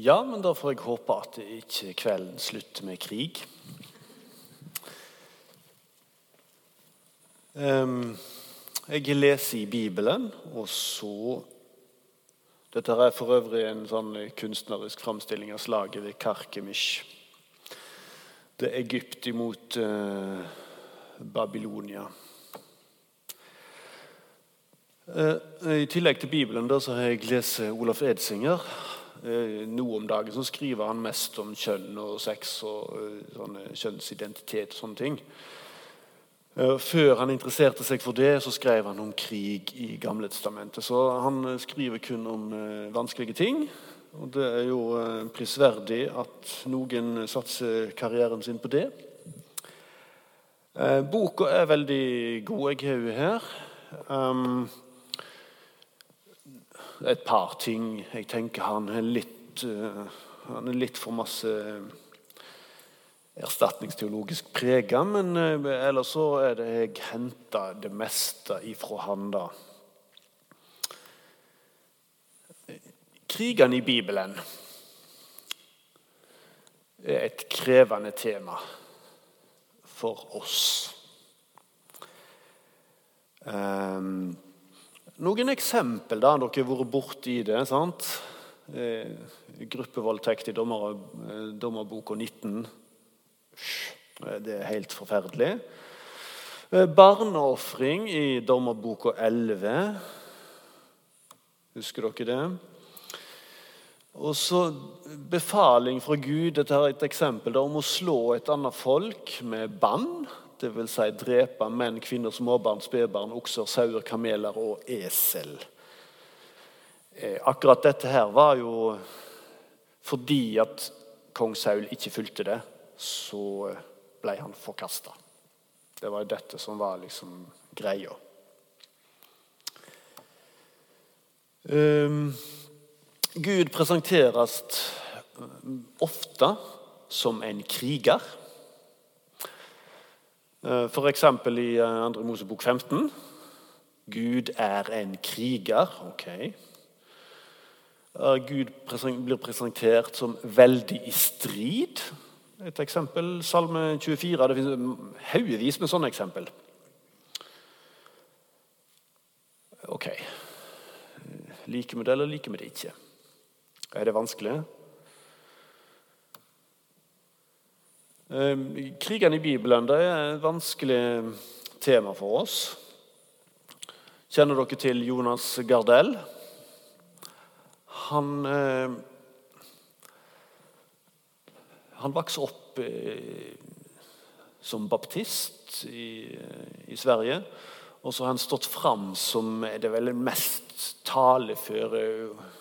Ja, men da får jeg håpe at ikke kvelden slutter med krig. Jeg leser i Bibelen, og så Dette er for øvrig en sånn kunstnerisk framstilling av slaget ved Karkemish. Det er Egypt imot eh, Babylonia. Eh, I tillegg til Bibelen da, så har jeg lest Olaf Edsinger. Eh, nå om dagen så skriver han mest om kjønn og sex og eh, kjønnsidentitet og sånne ting. Eh, Før han interesserte seg for det, så skrev han om krig i Gamle testamentet. Så han skriver kun om vanskelige ting. Og det er jo prisverdig at noen satser karrieren sin på det. Boka er veldig god. Jeg har henne her. Et par ting jeg tenker han er litt eh, Han er litt for masse erstatningsteologisk prega, men eh, ellers så er det jeg henta det meste ifra han, da. Krigene i Bibelen er et krevende tema for oss. Um, noen eksempel da, dere har vært borti det. sant? Eh, gruppevoldtekt i dommer, eh, dommerboka 19. Eh, Det er helt forferdelig. Eh, Barneofring i dommerboka 11. Husker dere det? Og så befaling fra Gud. Dette er et eksempel da, om å slå et annet folk med bann. Dvs. Si drepe menn, kvinner, småbarn, spedbarn, okser, sauer, kameler og esel. Eh, Akkurat dette her var jo fordi at kong Saul ikke fulgte det, så ble han forkasta. Det var jo dette som var liksom greia. Um, Gud presenteres ofte som en kriger. Eh, F.eks. i eh, 2. Mosebok 15. Gud er en kriger. Ok. Eh, Gud blir presentert som veldig i strid. Et eksempel, Salme 24. Det finnes haugevis med sånne eksempel. Ok. Liker vi det, eller liker vi det ikke? Er det vanskelig? Krigene i Bibelen det er et vanskelig tema for oss. Kjenner dere til Jonas Gardell? Han, eh, han vokste opp eh, som baptist i, i Sverige. Og så har han stått fram som det vel mest taleføre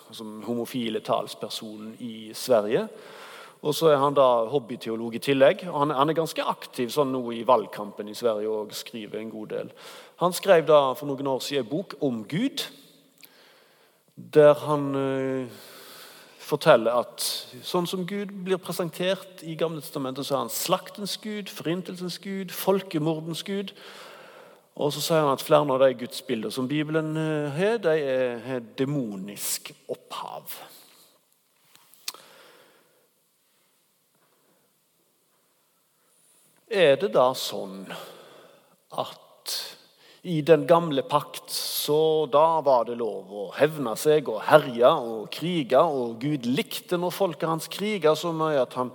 som homofile talspersonen i Sverige. Og så er han da hobbyteolog i tillegg. og Han, han er ganske aktiv sånn nå i valgkampen i Sverige og skriver en god del. Han skrev da for noen år siden en bok om Gud, der han eh, forteller at sånn som Gud blir presentert i Gamle testamentet, så er han slaktens gud, forintelsens gud, folkemordens gud. Og så sier han at flere av de gudsbildene som Bibelen eh, har, de har demonisk opphav. Er det da sånn at i den gamle pakt så da var det lov å hevne seg og herje og krige, og Gud likte når folket hans kriga så mye at han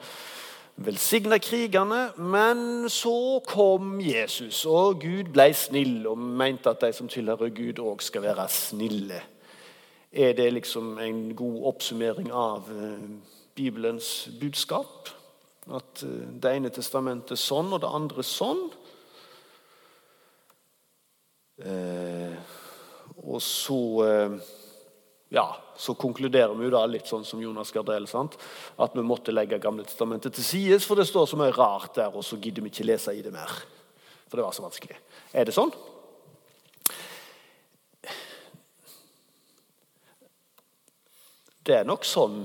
velsigna krigerne, men så kom Jesus, og Gud ble snill og mente at de som tilhører Gud, òg skal være snille. Er det liksom en god oppsummering av eh, Bibelens budskap? At eh, det ene testamentet er sånn, og det andre sånn? Eh, og så eh, ja, så konkluderer vi jo da litt sånn som Jonas Gardell. Sant? At vi måtte legge Gamle testamentet til side, for det står så mye rart der, og så gidder vi ikke lese i det mer. For det var så vanskelig. Er det sånn? Det er nok sånn.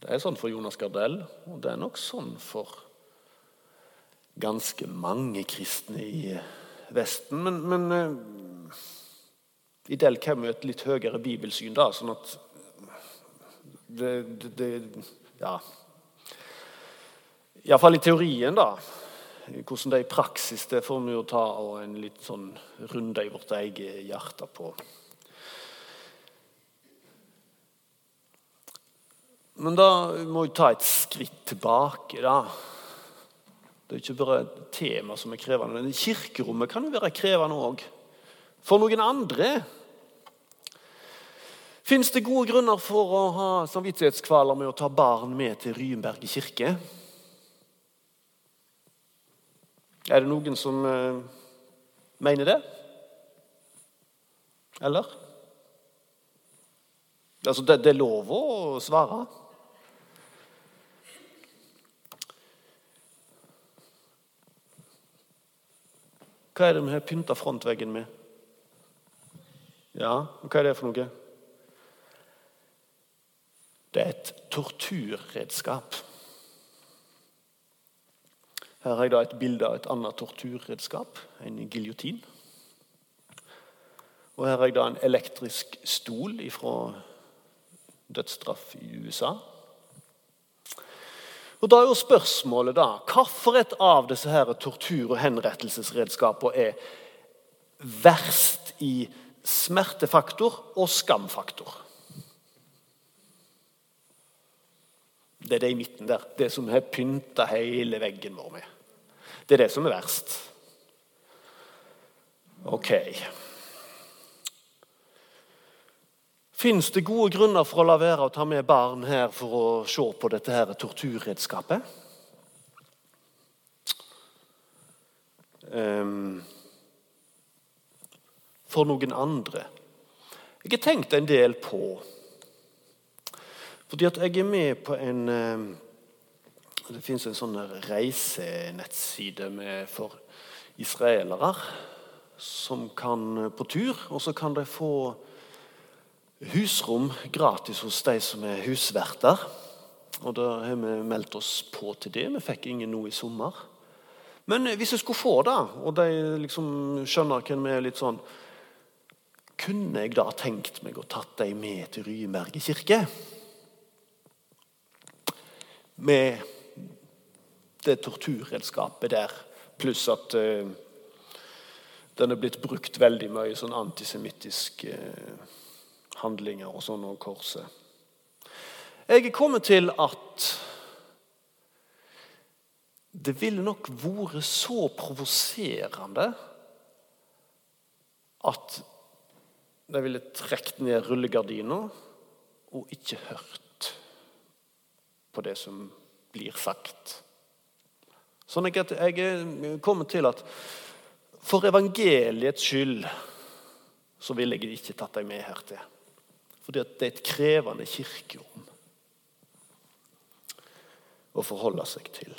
Det er sånn for Jonas Gardell, og det er nok sånn for ganske mange kristne i Vesten. Men, men i del kommer jo et litt høyere bibelsyn, da, sånn at det, det, det Ja. Iallfall i teorien, da. Hvordan det er i praksis, det får vi jo ta en litt sånn runde i vårt eget hjerte på. Men da må vi ta et skritt tilbake. da. Det er ikke bare tema som er krevende. men Kirkerommet kan jo være krevende òg. For noen andre. Fins det gode grunner for å ha samvittighetskvaler med å ta barn med til Ryenberg kirke? Er det noen som eh, mener det? Eller? Altså, det, det er lov å svare. Hva er det vi har pynta frontveggen med? Ja, hva er det for noe? Det er et torturredskap. Her har jeg da et bilde av et annet torturredskap, en giljotin. Og her har jeg da en elektrisk stol fra dødsstraff i USA. Og Da er jo spørsmålet da, hvilket av disse her tortur- og henrettelsesredskapene er verst i smertefaktor og skamfaktor? Det er det i midten der. Det som har pynta hele veggen vår med. Det er det som er verst. Ok. Fins det gode grunner for å la være å ta med barn her for å se på dette her torturredskapet? Um, for noen andre. Jeg har tenkt en del på Fordi at jeg er med på en um, Det fins en sånn reisenettside for israelere som kan på tur, og så kan de få husrom gratis hos de som er husverter. Og da har vi meldt oss på til det. Vi fikk ingen nå i sommer. Men hvis jeg skulle få det, og de liksom skjønner hvem vi er litt sånn Kunne jeg da tenkt meg å tatt dem med til Ryenberget kirke? Med det torturredskapet der, pluss at uh, den er blitt brukt veldig mye sånn antisemittisk uh, handlinger og sånn om korset. Jeg er kommet til at det ville nok vært så provoserende at de ville trukket ned rullegardina og ikke hørt på det som blir sagt. Sånn at jeg er kommet til at for evangeliets skyld så ville jeg ikke tatt dem med her til. Fordi det er et krevende kirkerom å forholde seg til.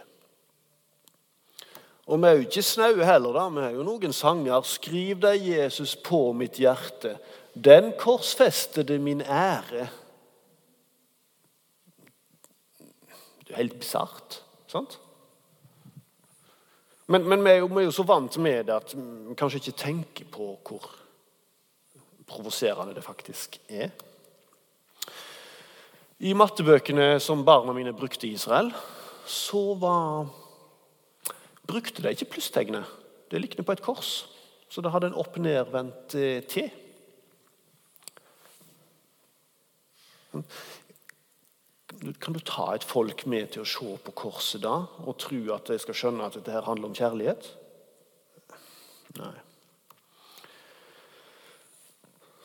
Og vi er jo ikke snaue heller. da. Vi har jo noen sanger. Skriv deg Jesus på mitt hjerte. Den korsfestede min ære. Det er helt bisart. Sant? Men, men vi, er jo, vi, er jo, så vant med det at vi kanskje ikke tenker på hvor provoserende det faktisk er. I mattebøkene som barna mine brukte i Israel, så var, brukte de ikke plusstegnet. Det liknet på et kors. Så det hadde en opp-ned-vendt eh, T. Kan du ta et folk med til å se på korset da og tro at de skal skjønne at dette her handler om kjærlighet? Nei.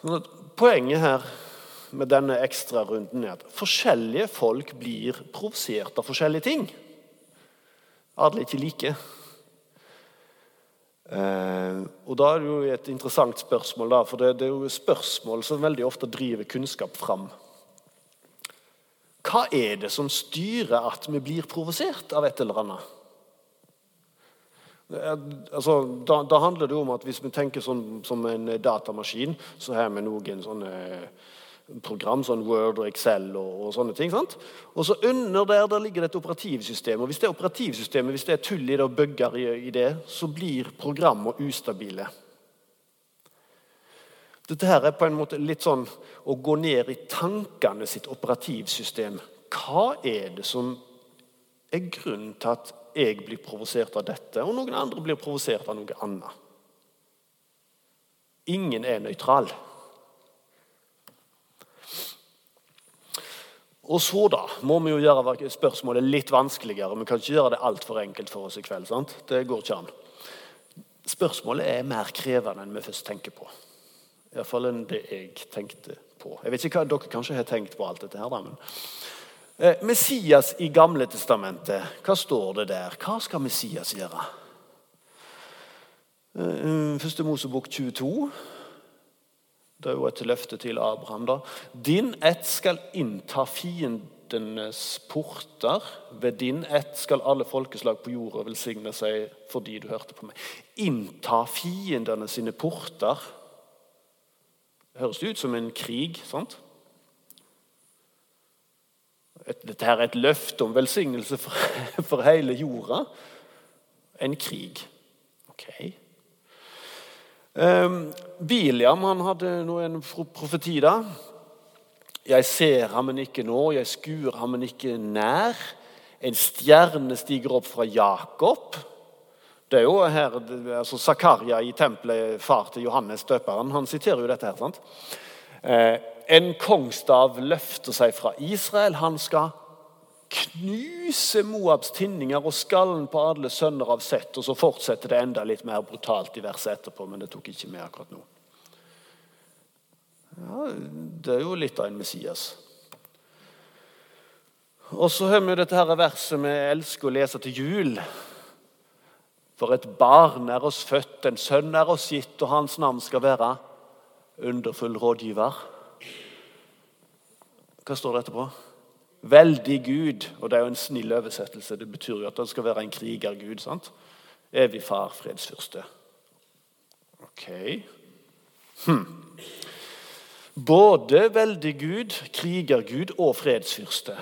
Sånn poenget her med denne ekstrarunden er at forskjellige folk blir provosert av forskjellige ting. Alle er ikke like. Eh, og da er det jo et interessant spørsmål, da, for det, er jo spørsmål som veldig ofte driver kunnskap fram. Hva er det som styrer at vi blir provosert av et eller annet? Altså, da, da, handler det om at Hvis vi tenker sånn, som en datamaskin, så har vi noen sånne program, sånn Word og Excel og, og sånne ting. sant? Og så Under der, der ligger det et operativsystem. og Hvis det er operativsystemet hvis det er tull i det og bugger i, i det, så blir programmene ustabile. Dette her er på en måte litt sånn å gå ned i tankene sitt operativsystem. Hva er det som er grunnen til at jeg blir provosert av dette, og noen andre blir provosert av noe annet? Ingen er nøytral. Og så da, må vi jo gjøre spørsmålet litt vanskeligere. Vi kan ikke gjøre det altfor enkelt for oss i kveld. sant? Det går ikke an. Spørsmålet er mer krevende enn vi først tenker på. Iallfall enn det jeg tenkte på. Jeg vet ikke hva Dere kanskje har tenkt på alt dette her, da, men eh, Messias i Gamle testamentet, hva står det der? Hva skal Messias gjøre? Eh, første Mosebok 22. Det er jo et løfte til Abraham. da. Din ett skal innta fiendenes porter. Ved din ett skal alle folkeslag på jorda velsigne seg fordi du hørte på meg. Innta fiendene sine porter. Det høres ut som en krig, sant? Dette her er et løfte om velsignelse for, for hele jorda. En krig. Ok. Biliam han hadde nå en profeti. da. Jeg ser ham, men ikke nå. Jeg skuer ham, men ikke nær. En stjerne stiger opp fra Jakob. Det er jo her, altså Zakaria i tempelet, far til Johannes døperen, han siterer jo dette. her, sant? Eh, en kongstav løfter seg fra Israel. Han skal knuse Moabs tinninger og skallen på alle sønner av Sett. Og så fortsetter det enda litt mer brutalt i verset etterpå, men det tok ikke med akkurat nå. Ja, Det er jo litt av en Messias. Og så har vi dette her verset vi elsker å lese til jul. For et barn er oss født, en sønn er oss gitt, og hans navn skal være underfull rådgiver. Hva står det etterpå? Veldig Gud. Og det er jo en snill oversettelse. Det betyr jo at han skal være en krigergud. sant? Evig far, fredsfyrste. Ok. Hm. Både veldig Gud, krigergud og fredsfyrste.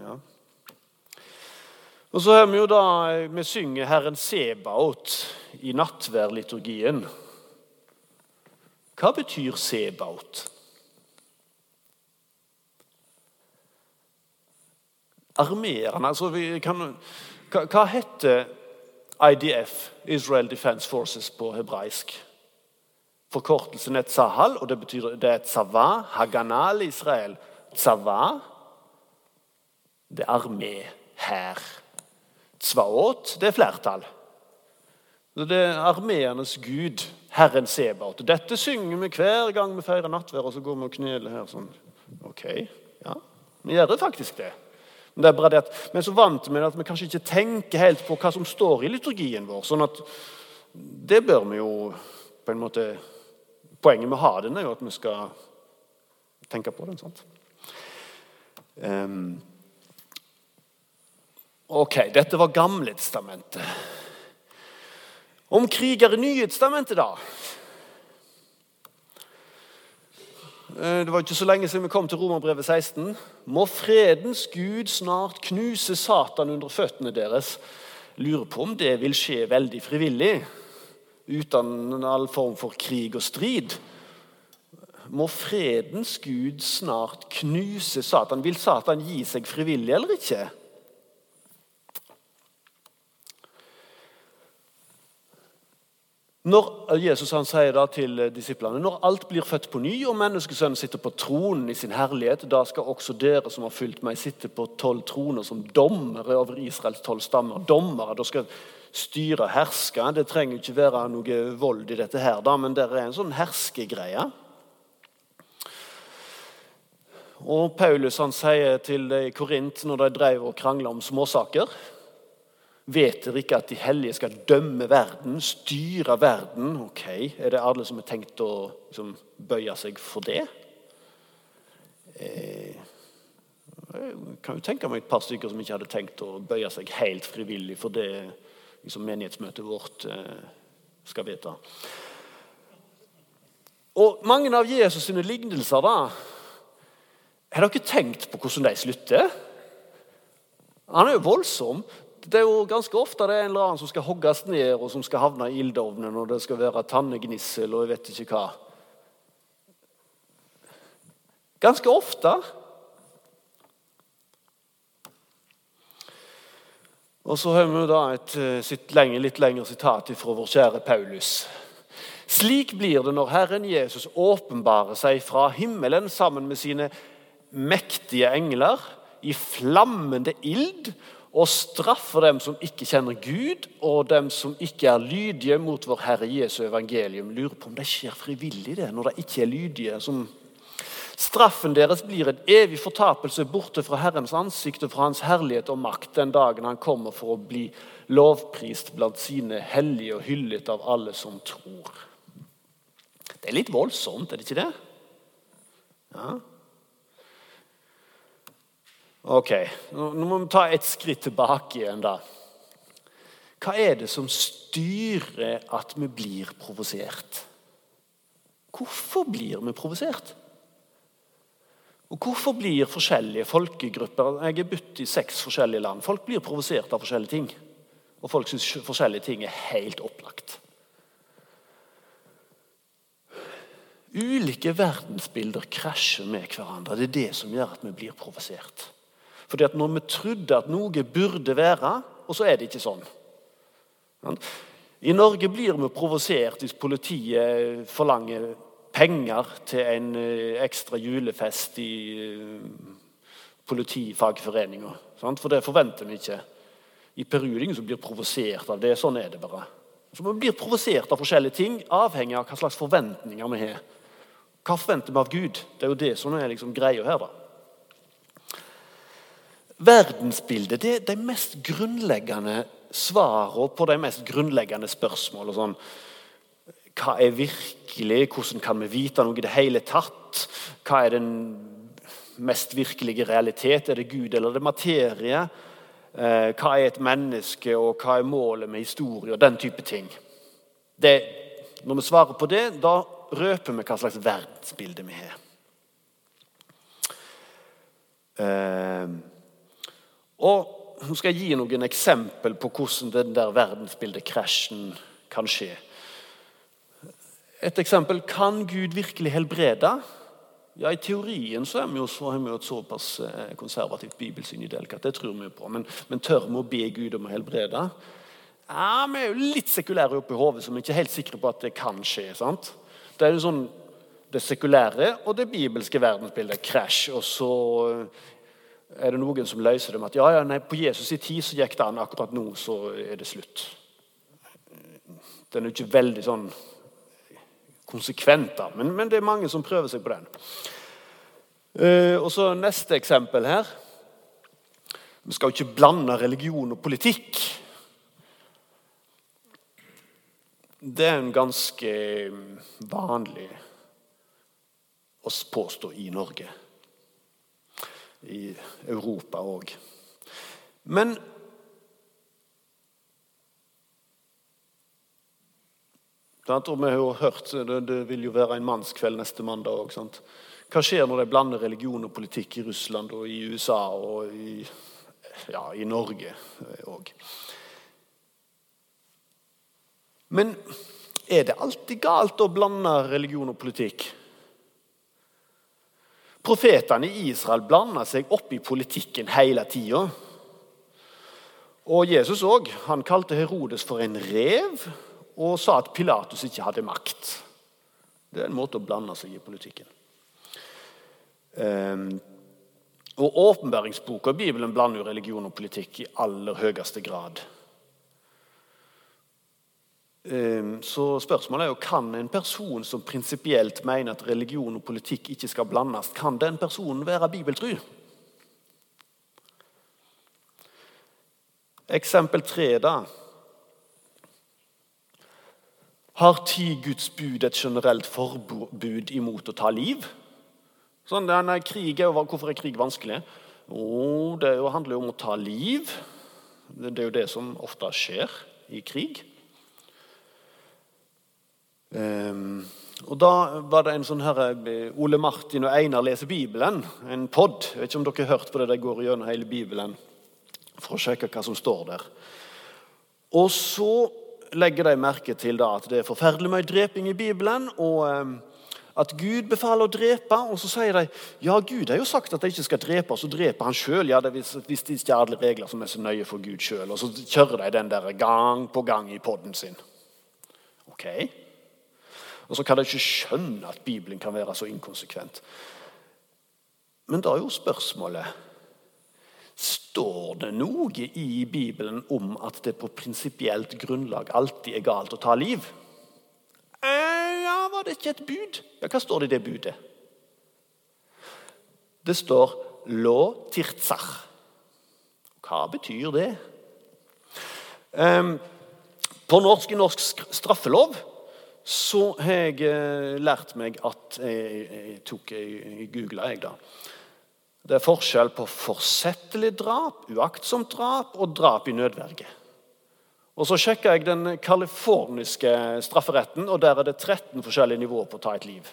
Ja. Og så har Vi jo da, vi synger Herren Sebaot i nattværliturgien. Hva betyr Sebaot? Armeerne altså kan, hva, hva heter IDF, Israel Defense Forces, på hebraisk? Forkortelsen er tzahal, og det betyr det er tzava, haganal Israel. Tzava, det er armé, hær. Tzvaot, det er flertall. Det er armeenes gud, Herren Sebaot. Dette synger vi hver gang vi feirer nattvær, og så går vi og kneler her sånn. Ok, ja, vi gjør faktisk det. Men det er bare det at vi er så vant med at vi kanskje ikke tenker helt på hva som står i liturgien vår. sånn at det bør vi jo på en måte Poenget med å ha den er jo at vi skal tenke på den. sant? Um, ok, dette var Gamle testamentet. Om kriger i Nye testamentet, da? Eh, det var ikke så lenge siden vi kom til Romerbrevet 16. Må fredens Gud snart knuse Satan under føttene deres. Lurer på om det vil skje veldig frivillig, uten all form for krig og strid. Må fredens Gud snart knuse Satan. Vil Satan gi seg frivillig eller ikke? Når Jesus han sier da til disiplene når alt blir født på ny, og menneskesønnen sitter på tronen i sin herlighet, da skal også dere som har fulgt meg, sitte på tolv troner som dommere over Israels tolv stammer. Dommere, da skal styre og herske. Det trenger ikke være noe vold i dette, her, da, men det er en sånn herskegreie. Og Paulus han sier til Korint når de drev og krangla om småsaker Vet dere ikke at de hellige skal dømme verden, styre verden? Ok, Er det alle som har tenkt å liksom, bøye seg for det? Eh, jeg kan jo tenke meg et par stykker som ikke hadde tenkt å bøye seg helt frivillig for det liksom, menighetsmøtet vårt eh, skal vedta. Og Mange av Jesus' sine lignelser da, Har dere tenkt på hvordan de slutter? Han er jo voldsom det er jo ganske ofte det er en eller annen som skal hogges ned og som skal havne i ildovnen, og det skal være tannegnissel og jeg vet ikke hva. Ganske ofte. Og så har vi da et sitt lenge, litt lengre sitat fra vår kjære Paulus. Slik blir det når Herren Jesus åpenbarer seg fra himmelen sammen med sine mektige engler i flammende ild og straffer dem som ikke kjenner Gud, og dem som ikke er lydige mot vår Herre Jesu evangelium. Lurer på om det skjer frivillig, det, når de ikke er lydige. som Straffen deres blir en evig fortapelse borte fra Herrens ansikt og fra Hans herlighet og makt den dagen Han kommer for å bli lovprist blant sine hellige og hyllet av alle som tror. Det er litt voldsomt, er det ikke det? Ja. Ok, nå må vi ta et skritt tilbake igjen. da. Hva er det som styrer at vi blir provosert? Hvorfor blir vi provosert? Og Hvorfor blir forskjellige folkegrupper Jeg er budt i seks forskjellige land. Folk blir provosert av forskjellige ting. Og folk syns forskjellige ting er helt opplagt. Ulike verdensbilder krasjer med hverandre. Det er det som gjør at vi blir provosert. Fordi at når vi trodde at noe burde være, og så er det ikke sånn. I Norge blir vi provosert hvis politiet forlanger penger til en eh, ekstra julefest i eh, politifagforeninga. For det forventer vi ikke. I Peru er det ingen som blir provosert av det. Sånn er det bare. Så Vi blir provosert av forskjellige ting, avhengig av hva slags forventninger vi har. Hva forventer vi av Gud? Det er jo det som er liksom greia her. da. Verdensbildet det er de mest grunnleggende svarene på de mest grunnleggende spørsmålene. Sånn, hva er virkelig? Hvordan kan vi vite noe i det hele tatt? Hva er den mest virkelige realitet? Er det Gud eller er det materie? Eh, hva er et menneske, og hva er målet med historie? og Den type ting. Det, når vi svarer på det, da røper vi hva slags verdensbilde vi har. Uh, og Nå skal jeg gi noen eksempel på hvordan den der verdensbildekrasjen kan skje. Et eksempel kan Gud virkelig helbrede? Ja, I teorien så, vi jo, så vi jo et såpass eh, konservativt bibelsyn i Delkat. Det tror vi på. Men, men tør vi å be Gud om å helbrede? Ja, Vi er jo litt sekulære oppi hodet, så vi er ikke helt sikre på at det kan skje. sant? Det er jo sånn det sekulære og det bibelske verdensbildet krasj. Og så er det noen som løser det med at ja, ja, nei, på Jesus' i tid så gikk det an, akkurat nå så er det slutt. Den er jo ikke veldig sånn konsekvent, da, men, men, det er mange som prøver seg på den. Uh, og så Neste eksempel her. Vi skal jo ikke blande religion og politikk. Det er en ganske vanlig å påstå i Norge i Europa òg. Men og Vi har hørt det, det vil jo være en mannskveld neste mandag òg. Hva skjer når de blander religion og politikk i Russland og i USA og i, ja, i Norge òg? Men er det alltid galt å blande religion og politikk? Profetene i Israel blanda seg opp i politikken hele tida. Og Jesus òg. Han kalte Herodes for en rev og sa at Pilatus ikke hadde makt. Det er en måte å blande seg i politikken. Um, og Åpenbæringsboka og Bibelen blander jo religion og politikk i aller høyeste grad. Ehm, så spørsmålet er jo, Kan en person som prinsipielt mener at religion og politikk ikke skal blandes, kan den personen være bibeltru? Eksempel tre, da. Har ti Guds bud et generelt forbud imot å ta liv? Sånn, denne krig er jo, Hvorfor er krig vanskelig? Jo, det handler jo om å ta liv. Det er jo det som ofte skjer i krig. Um, og Da var det en sånn her, eh, Ole Martin og Einar leser Bibelen, en pod. Jeg vet ikke om dere har hørt på det, de går gjennom hele Bibelen for å sjekke hva som står der. Og så legger de merke til da, at det er forferdelig mye dreping i Bibelen, og um, At Gud befaler å drepe, og så sier de ja, Gud har jo sagt at de ikke skal drepe, og så dreper han sjøl. Ja, hvis, hvis det ikke er alle regler som er så nøye for Gud sjøl. Og så kjører de den der gang på gang i poden sin. Ok? Og så kan de ikke skjønne at Bibelen kan være så inkonsekvent. Men da er jo spørsmålet Står det noe i Bibelen om at det på prinsipielt grunnlag alltid er galt å ta liv? Ja, Var det ikke et bud? Ja, Hva står det i det budet? Det står 'lå tirtsach'. Hva betyr det? På norsk i norsk straffelov så har jeg eh, lært meg at Jeg, jeg jeg googla, jeg, da. Det er forskjell på forsettlig drap, uaktsomt drap og drap i nødverge. Og Så sjekka jeg den californiske strafferetten, og der er det 13 forskjellige nivåer på å ta et liv.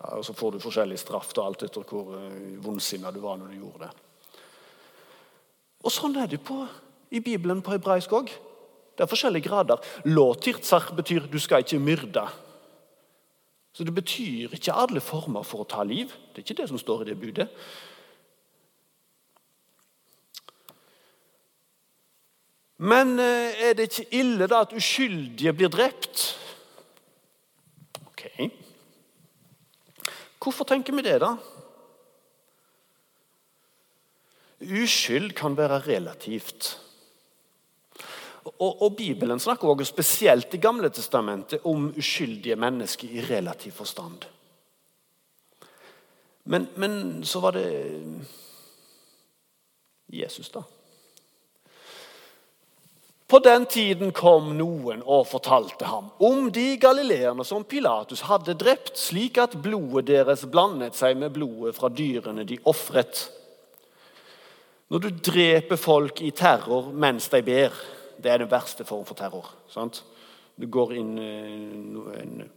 Ja, og Så får du forskjellig straff da, alt etter hvor uh, vondsinna du var når du gjorde det. Og Sånn er det på, i Bibelen på hebraisk òg. Det er forskjellige grader. Låtirtsar betyr 'du skal ikke myrde'. Så det betyr ikke alle former for å ta liv. Det er ikke det som står i det budet. Men eh, er det ikke ille da at uskyldige blir drept? Ok. Hvorfor tenker vi det, da? Uskyld kan være relativt. Og, og Bibelen snakker også spesielt i Gamle testamentet om uskyldige mennesker i relativ forstand. Men, men så var det Jesus, da. På den tiden kom noen og fortalte ham om de galileerne som Pilatus hadde drept, slik at blodet deres blandet seg med blodet fra dyrene de ofret. Når du dreper folk i terror mens de ber, det er den verste form for terror. sant? Du går inn, eh, En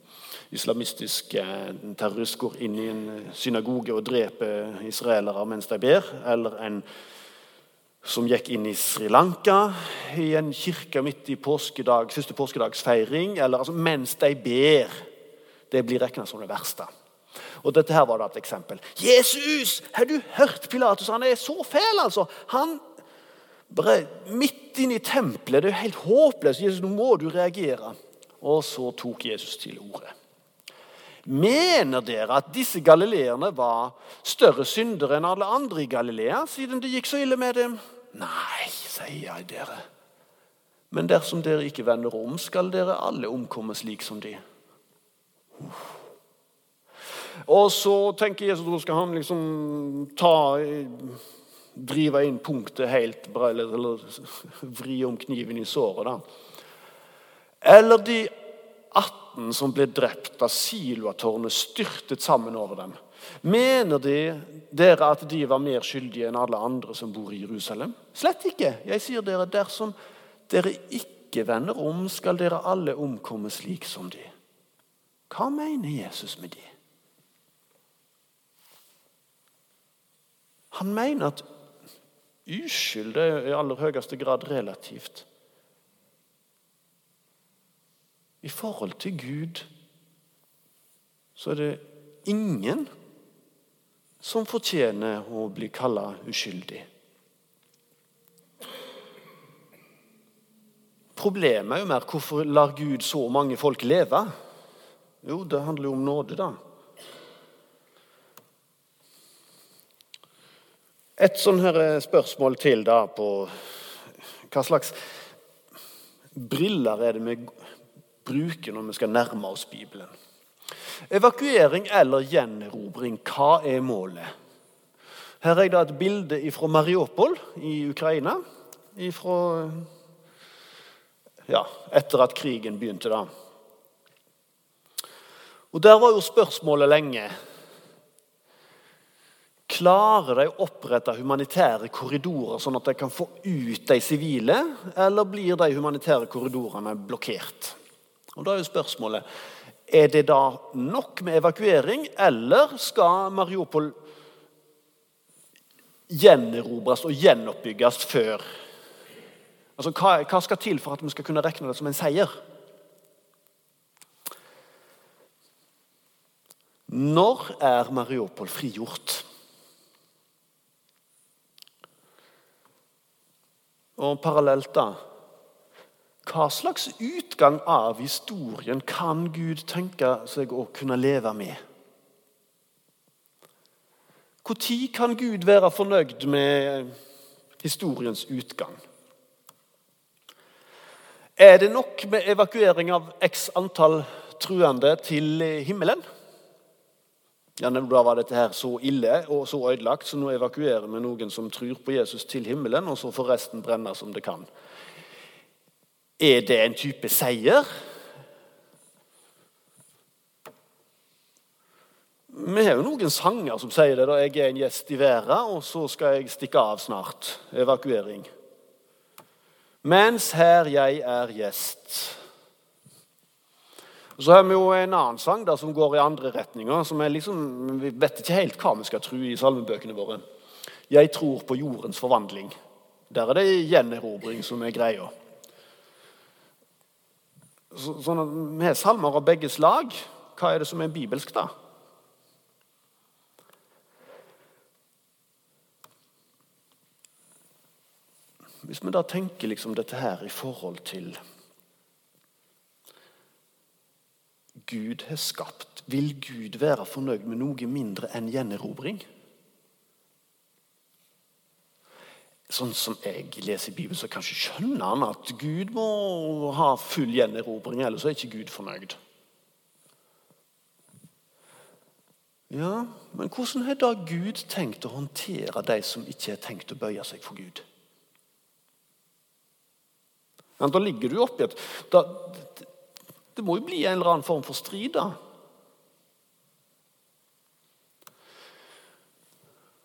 islamistisk en terrorist går inn i en synagoge og dreper israelere mens de ber. Eller en som gikk inn i Sri Lanka i en kirke midt i påskedag, første påskedagsfeiring. eller altså, Mens de ber. Det blir regna som det verste. Og Dette her var da et eksempel. 'Jesus! Har du hørt Pilatus? Han er så fæl, altså!' Han bare Midt inne i tempelet. Det er jo helt håpløst. Jesus, nå må du reagere. Og så tok Jesus til orde. Mener dere at disse galileerne var større syndere enn alle andre i Galilea, siden det gikk så ille med dem? Nei, sier jeg dere. Men dersom dere ikke vender om, skal dere alle omkomme slik som de. Og så tenker Jesus at skal han liksom ta Drive inn punktet helt eller, eller vri om kniven i såret. da. Eller de 18 som ble drept da Siloatårnet styrtet sammen over dem. Mener de, dere at de var mer skyldige enn alle andre som bor i Jerusalem? Slett ikke. Jeg sier dere, dersom dere ikke vender om, skal dere alle omkomme slik som de. Hva mener Jesus med de? Han mener at uskyld er i aller høyeste grad relativt. I forhold til Gud så er det ingen som fortjener å bli kalla uskyldig. Problemet er jo mer hvorfor lar Gud så mange folk leve? Jo, det handler jo om nåde, da. Et sånn her spørsmål til da på hva slags briller er det vi bruker når vi skal nærme oss Bibelen? Evakuering eller gjenerobring, hva er målet? Her er det et bilde fra Mariupol i Ukraina. Ifra, ja, etter at krigen begynte. da. Og Der var jo spørsmålet lenge Klarer de å opprette humanitære korridorer, sånn at de kan få ut de sivile, eller blir de humanitære korridorene blokkert? Og Da er jo spørsmålet er det da nok med evakuering, eller skal Mariupol gjenerobres og gjenoppbygges før? Altså, hva, hva skal til for at vi skal kunne regne det som en seier? Når er Mariupol frigjort? Og parallelt, da Hva slags utgang av historien kan Gud tenke seg å kunne leve med? Når kan Gud være fornøyd med historiens utgang? Er det nok med evakuering av x antall truende til himmelen? Ja, Da var dette her så ille og så ødelagt, så nå evakuerer vi noen som tror på Jesus, til himmelen, og så får resten brenne som det kan. Er det en type seier? Vi har jo noen sanger som sier det. da, 'Jeg er en gjest i verden, og så skal jeg stikke av snart.' Evakuering. Mens her jeg er gjest. Så har vi jo en annen sang der som går i andre retninger. som er liksom, Vi vet ikke helt hva vi skal tro i salmebøkene våre. 'Jeg tror på jordens forvandling'. Der er det gjenerobring som er greia. Så, sånn Vi har salmer av begge slag. Hva er det som er bibelsk, da? Hvis vi da tenker liksom dette her i forhold til Gud har skapt, vil Gud være fornøyd med noe mindre enn gjenerobring? Sånn som jeg leser i Bibelen, så kanskje skjønner han at Gud må ha full gjenerobring, ellers er ikke Gud fornøyd. Ja, Men hvordan har da Gud tenkt å håndtere de som ikke har tenkt å bøye seg for Gud? Men Da ligger du oppi et da, Det må jo bli en eller annen form for strid, da.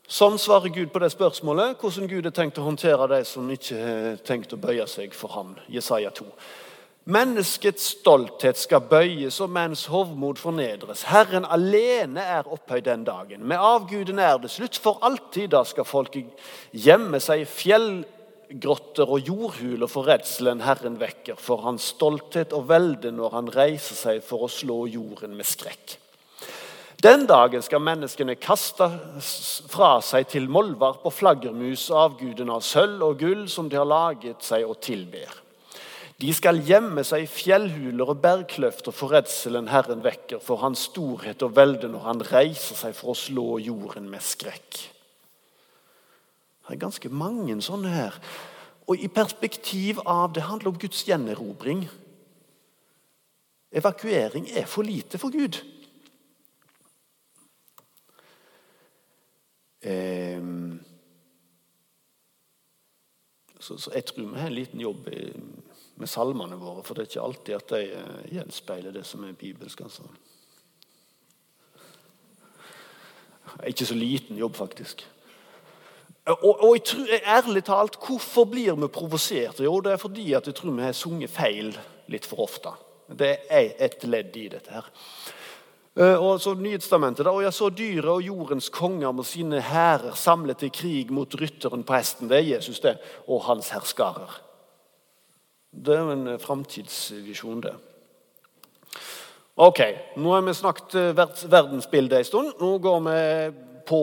Sånn svarer Gud på det spørsmålet, hvordan Gud har tenkt å håndtere de som ikke har tenkt å bøye seg for ham. Jesaja 2. Menneskets stolthet skal bøyes, og menns hovmod fornedres. Herren alene er opphøyd den dagen. Med avguden er det slutt for alltid. Da skal folket gjemme seg i fjell grotter og jordhuler for redselen Herren vekker, for hans stolthet og velde når han reiser seg for å slå jorden med skrekk. Den dagen skal menneskene kaste fra seg til mollvarp og flaggermus avgudene av sølv og gull som de har laget seg og tilber. De skal gjemme seg i fjellhuler og bergkløfter for redselen Herren vekker, for hans storhet og velde når han reiser seg for å slå jorden med skrekk. Det er ganske mange sånne her. Og i perspektiv av Det handler om Guds gjenerobring. Evakuering er for lite for Gud. Um, så, jeg tror vi har en liten jobb med salmene våre, for det er ikke alltid at de uh, gjenspeiler det som er bibelsk. altså. Ikke så liten jobb, faktisk. Og, og jeg tror, ærlig talt, Hvorfor blir vi provosert? Jo, det er fordi at jeg tror vi har sunget feil litt for ofte. Det er et ledd i dette. her. Eh, og så Nyhetstamentet. Og jeg så dyret og jordens konger med sine hærer samlet i krig mot rytteren på hesten. Det er Jesus, det. Og hans herskarer. Det er en eh, framtidsvisjon, det. Ok, nå har vi snakket eh, verdensbildet en stund. Nå går vi på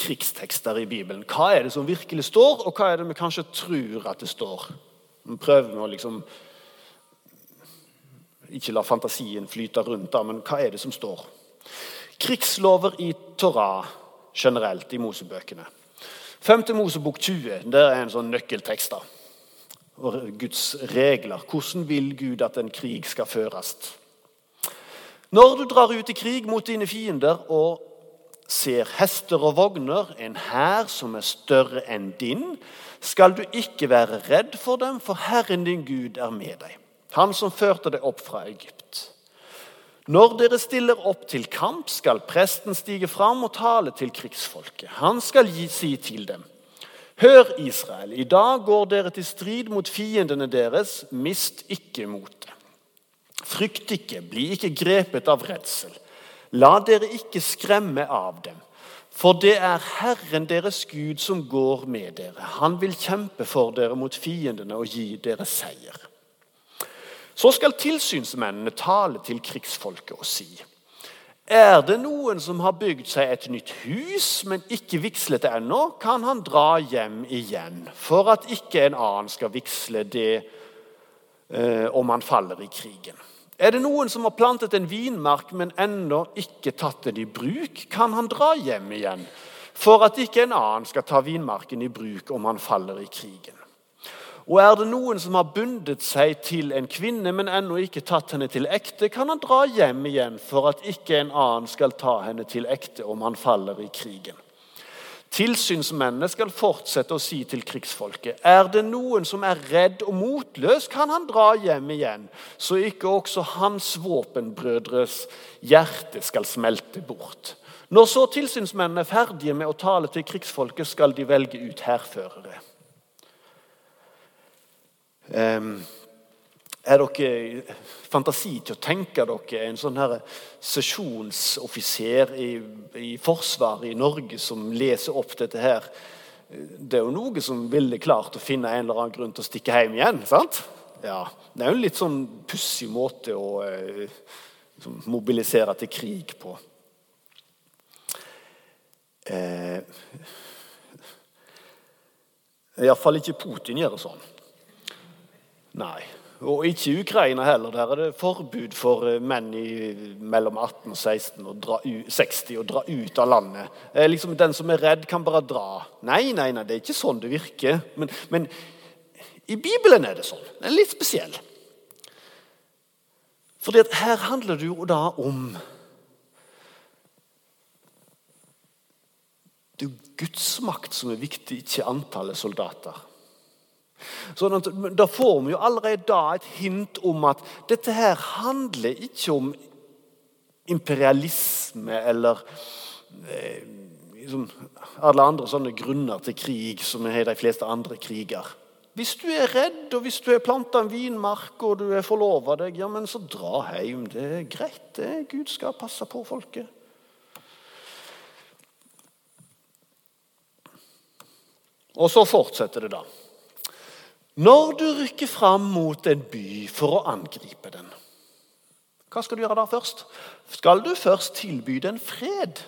krigstekster i Bibelen. Hva er det som virkelig står, og hva er det vi kanskje tror at det står? Vi prøver å liksom Ikke la fantasien flyte rundt, men hva er det som står? Krigslover i Torah generelt i Mosebøkene. 5. Mosebok 20 det er en sånn nøkkeltekst. da. Guds regler. Hvordan vil Gud at en krig skal føres? Når du drar ut i krig mot dine fiender og ser hester og vogner, en hær som er større enn din, skal du ikke være redd for dem, for Herren din Gud er med deg, Han som førte deg opp fra Egypt. Når dere stiller opp til kamp, skal presten stige fram og tale til krigsfolket. Han skal gi, si til dem.: Hør, Israel, i dag går dere til strid mot fiendene deres. Mist ikke motet. Frykt ikke, bli ikke grepet av redsel. La dere ikke skremme av dem, for det er Herren deres Gud som går med dere. Han vil kjempe for dere mot fiendene og gi dere seier. Så skal tilsynsmennene tale til krigsfolket og si:" Er det noen som har bygd seg et nytt hus, men ikke vigslet ennå, kan han dra hjem igjen, for at ikke en annen skal vigsle det eh, om han faller i krigen. Er det noen som har plantet en vinmark, men ennå ikke tatt den i bruk, kan han dra hjem igjen, for at ikke en annen skal ta vinmarken i bruk om han faller i krigen. Og er det noen som har bundet seg til en kvinne, men ennå ikke tatt henne til ekte, kan han dra hjem igjen for at ikke en annen skal ta henne til ekte om han faller i krigen. Tilsynsmennene skal fortsette å si til krigsfolket.: Er det noen som er redd og motløs, kan han dra hjem igjen, så ikke også hans våpenbrødres hjerte skal smelte bort. Når så tilsynsmennene er ferdige med å tale til krigsfolket, skal de velge ut hærførere. Er dere fantasi til å tenke dere en sånn her sesjonsoffiser i, i, Forsvaret i Norge som leser opp dette her? Det er jo noe som ville klart å finne en eller annen grunn til å stikke hjem igjen. sant? Ja, Det er jo en litt sånn pussig måte å eh, mobilisere til krig på. Eh, Iallfall ikke Putin gjør det sånn. Nei. Og ikke i Ukraina heller. Der er det forbud for eh, menn i mellom 18 og 16 og dra, 60 å dra ut av landet. Liksom Den som er redd, kan bare dra. Nei, nei, nei, det er ikke sånn det virker. Men, men i Bibelen er det sånn. Den er litt spesiell. Fordi her handler det jo da om Det er Guds makt som er viktig, ikke antallet soldater. Sånn at, da får vi jo allerede da et hint om at dette her handler ikke om imperialisme eller eh, liksom, alle andre sånne grunner til krig som er de fleste andre kriger. Hvis du er redd, og hvis du har planta en vinmark og du er forlova deg, ja, men så dra hjem. Det er greit. det. Gud skal passe på folket. Og så fortsetter det, da. Når du rykker fram mot en by for å angripe den, hva skal du gjøre da først? Skal du først tilby den fred?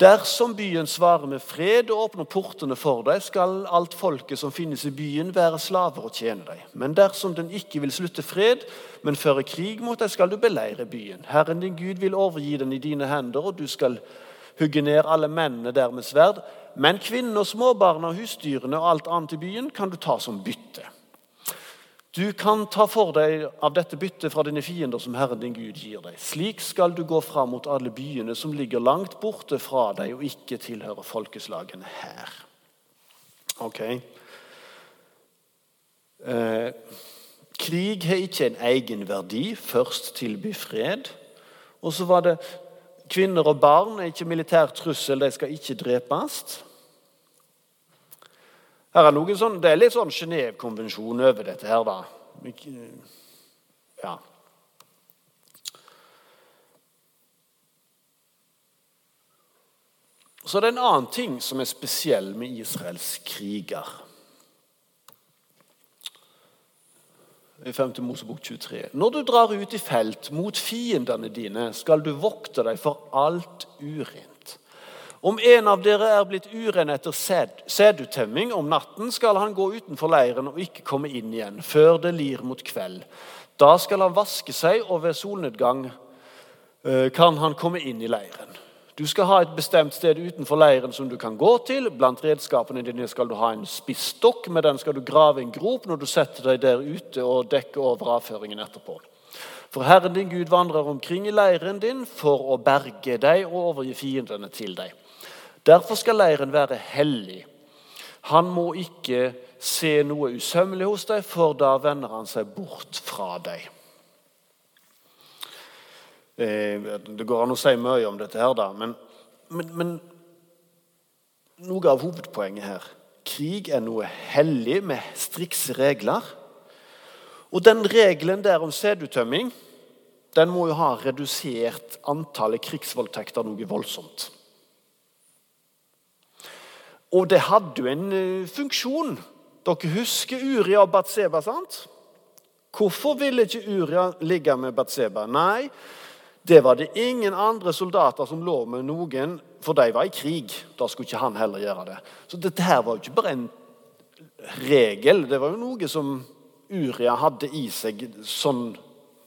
Dersom byen svarer med fred og åpner portene for deg, skal alt folket som finnes i byen, være slaver og tjene deg. Men dersom den ikke vil slutte fred, men føre krig mot deg, skal du beleire byen. Herren din Gud vil overgi den i dine hender, og du skal hugge ned alle mennene der med sverd. Men kvinnene og småbarna husdyrene og alt annet i byen kan du ta som bytte. Du kan ta for deg av dette byttet fra dine fiender som Herren din Gud gir deg. Slik skal du gå fram mot alle byene som ligger langt borte fra deg og ikke tilhører folkeslagene her. Ok. Eh, krig har ikke en egen verdi. Først tilby fred. Og så var det Kvinner og barn er ikke militær trussel, de skal ikke drepes. Her er noen sånn, Det er litt sånn Genévekonvensjon over dette her, da. Ja. Så det er en annen ting som er spesiell med Israels kriger. I 5. Mosebok 23. Når du drar ut i felt mot fiendene dine, skal du vokte deg for alt urent. Om en av dere er blitt uren etter sædutemming om natten, skal han gå utenfor leiren og ikke komme inn igjen før det lir mot kveld. Da skal han vaske seg, og ved solnedgang eh, kan han komme inn i leiren. Du skal ha et bestemt sted utenfor leiren som du kan gå til. Blant redskapene dine skal du ha en spisstokk. Med den skal du grave en grop når du setter deg der ute og dekker over avføringen etterpå. For Herren din Gud vandrer omkring i leiren din for å berge deg og overgi fiendene til deg. Derfor skal leiren være hellig. Han må ikke se noe usømmelig hos deg, for da vender han seg bort fra deg. Eh, det går an å si mye om dette, her da, men, men, men noe av hovedpoenget her Krig er noe hellig med strikse regler. Og den regelen der om sædutømming den må jo ha redusert antallet krigsvoldtekter noe voldsomt. Og det hadde jo en eh, funksjon. Dere husker Uria og Batseba, sant? Hvorfor ville ikke Uria ligge med Batseba? Nei, Det var det ingen andre soldater som lå med noen, for de var i krig. Da skulle ikke han heller gjøre det. Så dette her var jo ikke bare en regel. Det var jo noe som Uria hadde i seg. Sånn,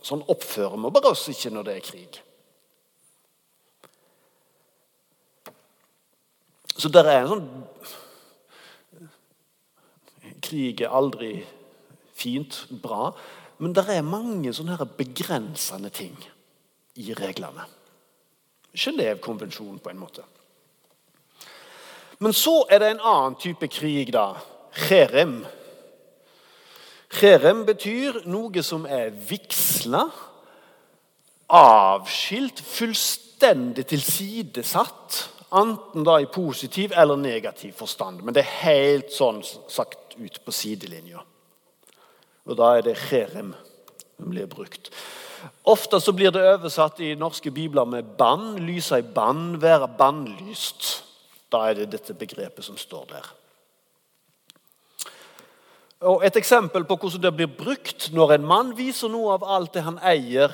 sånn oppfører vi bare oss ikke når det er krig. Så det er en sånn Krig er aldri fint, bra. Men det er mange sånne begrensende ting i reglene. Genévekonvensjonen, på en måte. Men så er det en annen type krig, da. Cherem. Cherem betyr noe som er vigsla, avskilt, fullstendig tilsidesatt. Enten da i positiv eller negativ forstand. Men det er helt sånn sagt ut på sidelinja. Og da er det cherem som blir brukt. Ofte så blir det oversatt i norske bibler med 'bann', 'lyse i bann', 'være bannlyst'. Da er det dette begrepet som står der. Og Et eksempel på hvordan det blir brukt når en mann viser noe av alt det han eier,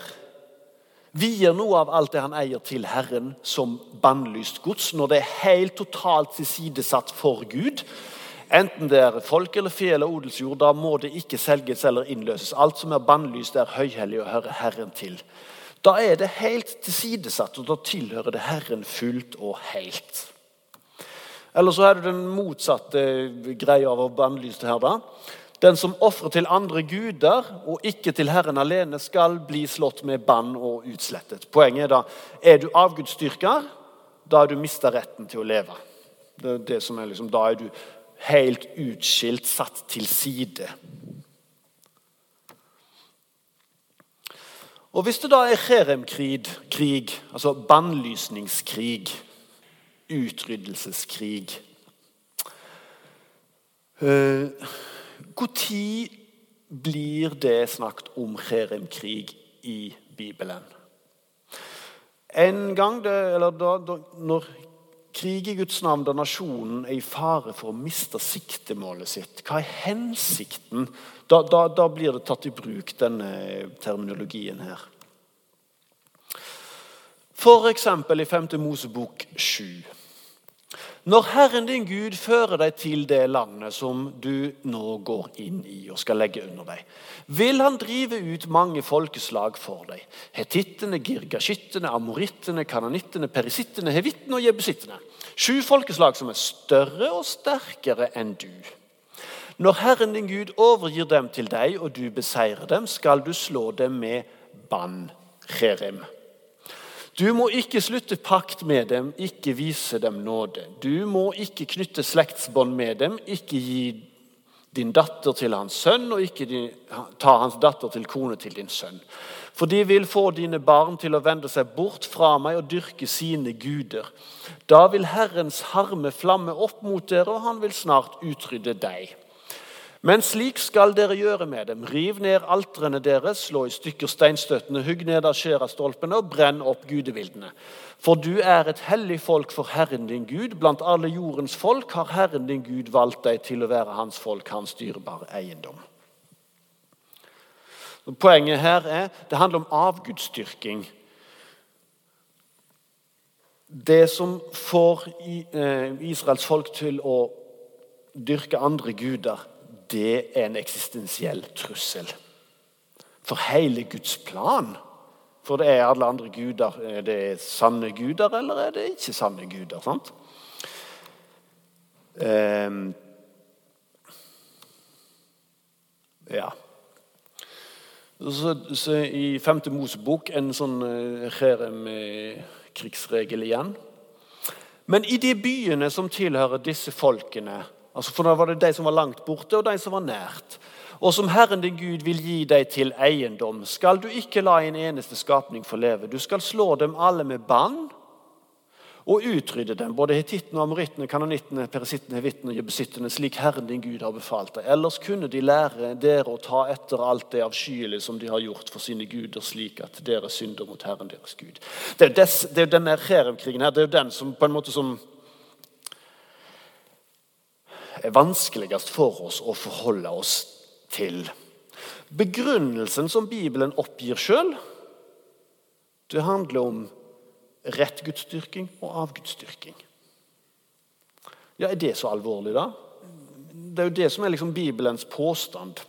vier noe av alt det han eier til Herren som bannlyst gods, når det er helt totalt tilsidesatt for Gud, Enten det er folk eller fe eller odelsjord, da må det ikke selges eller innløses. Alt som er bannlyst, er høyhellig og hører Herren til. Da er det helt tilsidesatt, og da tilhører det Herren fullt og helt. Eller så er det den motsatte greia av å bannlyse her. da. Den som ofrer til andre guder og ikke til Herren alene, skal bli slått med bann og utslettet. Poenget er da er du avgudsdyrker, da har du mista retten til å leve. Det er det som er liksom, Da er du helt utskilt, satt til side. Og Hvis det da er cheremkrig, krig, altså bannlysningskrig, utryddelseskrig Når uh, blir det snakket om cheremkrig i Bibelen? En gang det, eller da, da, når Krig i Guds navn da nasjonen er i fare for å miste siktemålet sitt. Hva er hensikten? Da, da, da blir det tatt i bruk, denne terminologien her. F.eks. i 5. Mosebok 7. Når Herren din Gud fører deg til det landet som du nå går inn i og skal legge under deg, vil han drive ut mange folkeslag for deg. Hetittene, girgashittene, amorittene, kananittene, perisittene, hevittene og jebusittene. Sju folkeslag som er større og sterkere enn du. Når Herren din Gud overgir dem til deg, og du beseirer dem, skal du slå dem med bann, cherem. Du må ikke slutte pakt med dem, ikke vise dem nåde. Du må ikke knytte slektsbånd med dem, ikke gi din datter til hans sønn, og ikke ta hans datter til kone til din sønn. For de vil få dine barn til å vende seg bort fra meg og dyrke sine guder. Da vil Herrens harme flamme opp mot dere, og han vil snart utrydde deg. Men slik skal dere gjøre med dem. Riv ned altrene deres, slå i stykker steinstøttene, hugg ned skjærastolpene og brenn opp gudebildene. For du er et hellig folk for Herren din Gud. Blant alle jordens folk har Herren din Gud valgt deg til å være hans folk, hans dyrebare eiendom. Poenget her er det handler om avgudsdyrking. Det som får eh, Israels folk til å dyrke andre guder, det er en eksistensiell trussel. For hele Guds plan. For det er alle andre guder. Er det sanne guder, eller er det ikke sanne guder? sant? Um, ja. Så, så I femte Mosebok en sånn Cherem-krigsregel igjen. Men i de byene som tilhører disse folkene Altså For da var det de som var langt borte, og de som var nært. Og som Herren din Gud vil gi deg til eiendom, skal du ikke la en eneste skapning få leve. Du skal slå dem alle med bann og utrydde dem, både hetittene, amorittene, kanonittene, perisittene, hevittene og jebesittene, slik Herren din Gud har befalt deg. Ellers kunne de lære dere å ta etter alt det avskyelige som de har gjort for sine guder, slik at dere synder mot Herren deres Gud. Det er jo denne Cherem-krigen her, det er jo den som på en måte som er vanskeligst for oss å forholde oss til. Begrunnelsen som Bibelen oppgir sjøl, Det handler om rett gudsdyrking og avgudsdyrking. Ja, Er det så alvorlig, da? Det er jo det som er liksom Bibelens påstand.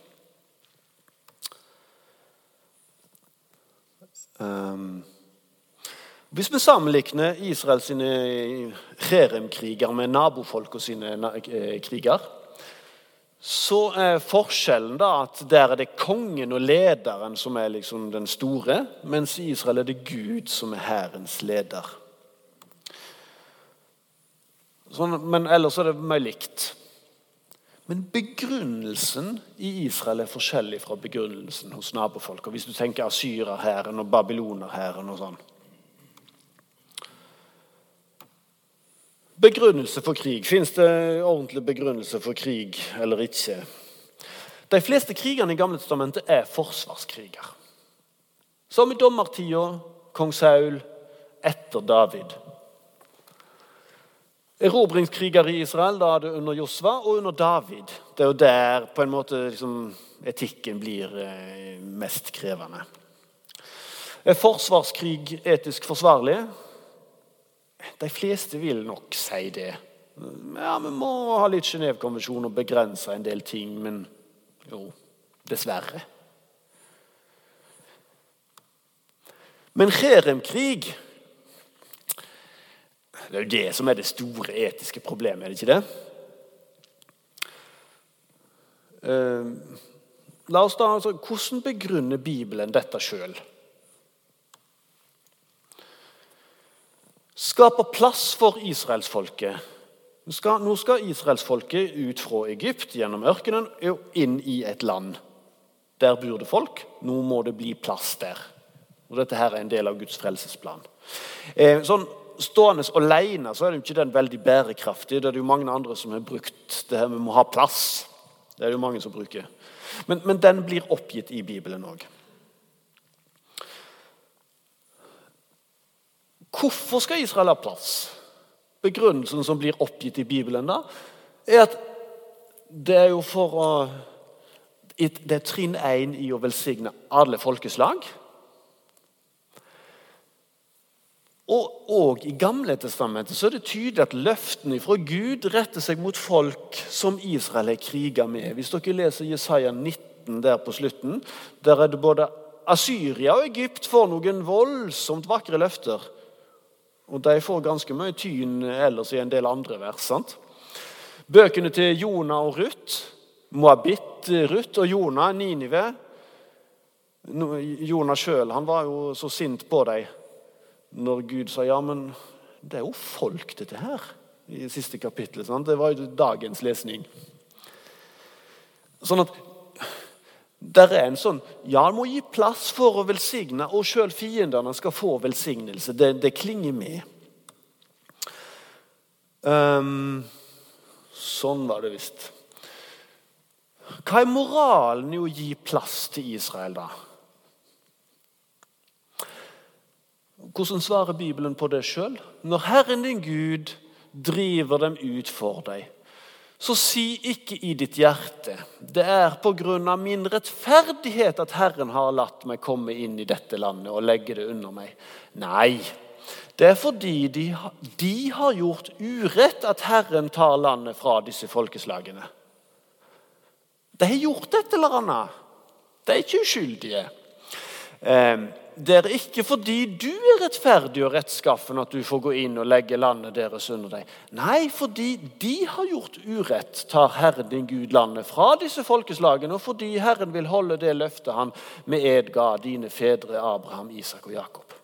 Um, hvis vi sammenligner Israels sine Jerem-kriger med nabofolk og sine eh, kriger, så er forskjellen da at der er det kongen og lederen som er liksom den store, mens i Israel er det Gud som er hærens leder. Sånn, men ellers er det mye likt. Men begrunnelsen i Israel er forskjellig fra begrunnelsen hos nabofolk. Hvis du tenker asyrerhæren og babylonerhæren og sånn. Begrunnelse for krig. Fins det ordentlig begrunnelse for krig eller ikke? De fleste krigene i Gamle testamentet er forsvarskriger. Som i dommertida, kong Saul, etter David. Erobringskriger i Israel da er det under Josva og under David. Det er jo der på en måte liksom, etikken blir eh, mest krevende. Er forsvarskrig etisk forsvarlig? De fleste vil nok si det. Ja, Vi må ha litt Genévekonvensjon og begrense en del ting, men jo, dessverre. Men Jerem-krig Det er jo det som er det store etiske problemet, er det ikke det? Uh, la oss da, altså, Hvordan begrunner Bibelen dette sjøl? Skaper plass for israelsfolket. Nå skal israelsfolket ut fra Egypt gjennom ørkenen og inn i et land. Der bor det folk. Nå må det bli plass der. Og Dette her er en del av Guds frelsesplan. Eh, sånn Stående alene så er det ikke den veldig bærekraftig. Det er det jo mange andre som har brukt det her med å ha plass. Det er det jo mange som bruker. Men, men den blir oppgitt i Bibelen òg. Hvorfor skal Israel ha plass? Begrunnelsen som blir oppgitt i Bibelen, da, er at det er jo for å Det er trinn én i å velsigne alle folkeslag. Og, og I Gamle testamentet så er det tydelig at løftene fra Gud retter seg mot folk som Israel har kriga med. Hvis dere leser Jesaja 19 der på slutten, der er det både Asyria og Egypt får noen voldsomt vakre løfter. Og de får ganske mye tyn ellers i en del andre vers. sant? Bøkene til Jonah og Ruth, Moabit, Ruth og Jonah, Ninive Jonah sjøl var jo så sint på dem når Gud sa ja, men det er jo folk, dette her, i siste kapittel. Sant? Det var jo dagens lesning. Sånn at der er en sånn Ja, en må gi plass for å velsigne, og sjøl fiendene skal få velsignelse. Det, det klinger med. Um, sånn var det visst. Hva er moralen i å gi plass til Israel, da? Hvordan svarer Bibelen på det sjøl? Når Herren din Gud driver dem ut for deg så si ikke i ditt hjerte det er på grunn av min rettferdighet at Herren har latt meg komme inn i dette landet og legge det under meg. Nei, det er fordi de, de har gjort urett at Herren tar landet fra disse folkeslagene. De har gjort et eller annet. De er ikke uskyldige. Eh, det er ikke fordi du er rettferdig og rettskaffen at du får gå inn og legge landet deres under deg. Nei, fordi de har gjort urett, tar Herren din Gud landet fra disse folkeslagene, og fordi Herren vil holde det løftet han med ed ga dine fedre Abraham, Isak og Jakob.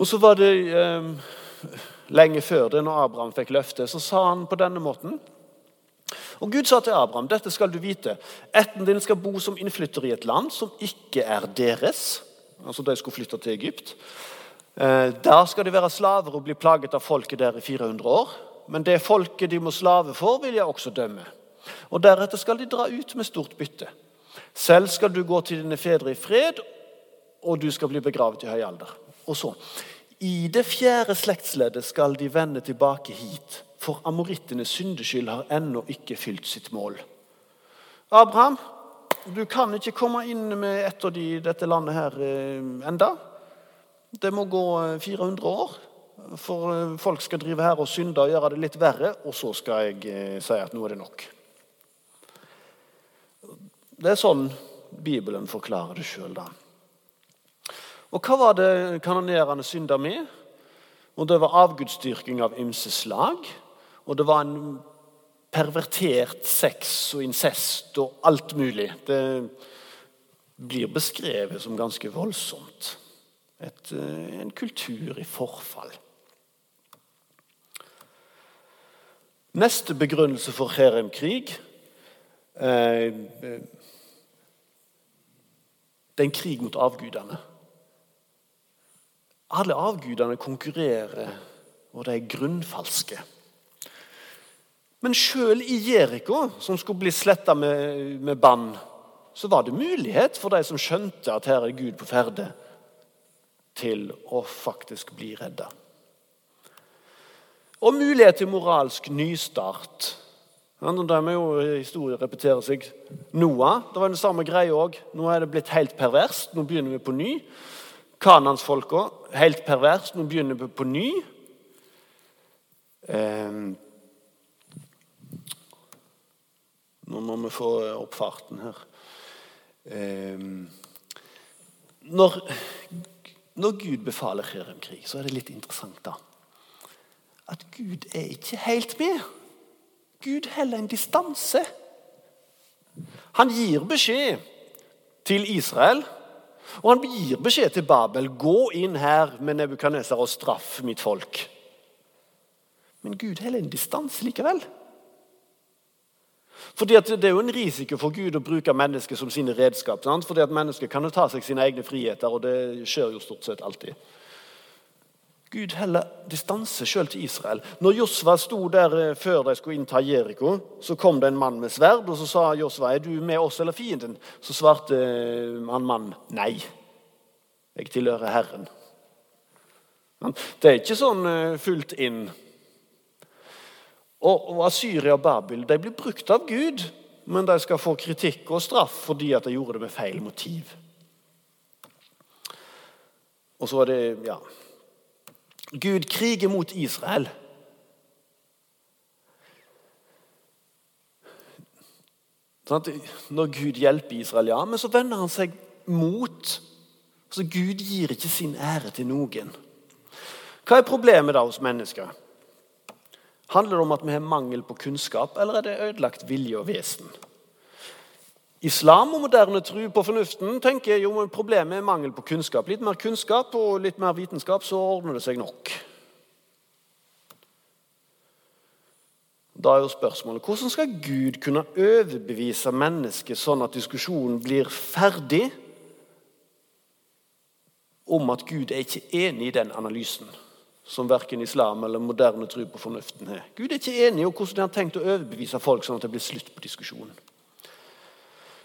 Og så var det eh, Lenge før det, når Abraham fikk løftet, så sa han på denne måten og Gud sa til Abraham dette skal du vite. Ætten din skal bo som innflytter i et land som ikke er deres. Altså De skulle flytte til Egypt. Eh, der skal de være slaver og bli plaget av folket der i 400 år. Men det folket de må slave for, vil jeg også dømme. Og Deretter skal de dra ut med stort bytte. Selv skal du gå til dine fedre i fred, og du skal bli begravet i høy alder. Og så, I det fjerde slektsleddet skal de vende tilbake hit for amorittenes syndeskyld har ennå ikke fylt sitt mål. Abraham, du kan ikke komme inn med ett av de dette landet her eh, enda. Det må gå 400 år, for folk skal drive her og synde og gjøre det litt verre. Og så skal jeg si at nå er det nok. Det er sånn Bibelen forklarer det sjøl, da. Og hva var det kanonerene synda med? Og Det var avgudsdyrking av ymse slag. Og det var en pervertert sex og incest og alt mulig. Det blir beskrevet som ganske voldsomt. Et, eh, en kultur i forfall. Neste begrunnelse for Herem-krig eh, Det er en krig mot avgudene. Alle avgudene konkurrerer, og de er grunnfalske. Men sjøl i Jeriko, som skulle bli sletta med, med bann, så var det mulighet for de som skjønte at her er Gud på ferde, til å faktisk bli redda. Og mulighet til moralsk nystart. Der må jo historien repetere seg. Noah det var den samme greia òg. Nå er det blitt helt perverst. Nå begynner vi på ny. Kanansfolka helt perverst. Nå begynner vi på ny. Eh, nå må vi få opp farten her. Eh, når, når, Gud befaler Krim-krig, så er det litt interessant da, at Gud er ikke helt med. Gud heller en distanse. Han gir beskjed til Israel og han gir beskjed til Babel gå inn her med Nebukadneser og straff mitt folk. Men Gud holder en distanse likevel. Fordi Det er jo en risiko for Gud å bruke mennesker som sine redskap. Sant? Fordi at Mennesker kan jo ta seg sine egne friheter, og det skjer jo stort sett alltid. Gud heller distanse sjøl til Israel. Når Josva sto der eh, før de skulle innta Jeriko, så kom det en mann med sverd, og så sa Josva, er du med oss eller fienden? Så svarte eh, han mannen nei. Jeg tilhører Herren. Det er ikke sånn eh, fullt inn. Og, og Asyria og Babil de blir brukt av Gud, men de skal få kritikk og straff fordi at de gjorde det med feil motiv. Og så er det ja, Gud kriger mot Israel. Når Gud hjelper Israel, ja, men så vender han seg mot. Så Gud gir ikke sin ære til noen. Hva er problemet da hos mennesker? Handler det om at vi har mangel på kunnskap, eller er det ødelagt vilje og vesen? Islam og moderne tro på fornuften tenker jo men problemet er mangel på kunnskap. Litt mer kunnskap og litt mer vitenskap, så ordner det seg nok. Da er jo spørsmålet hvordan skal Gud kunne overbevise mennesket sånn at diskusjonen blir ferdig om at Gud er ikke enig i den analysen som verken islam eller moderne tro på fornuften har. Gud er ikke enig i hvordan han har tenkt å overbevise folk sånn at det blir slutt på diskusjonen.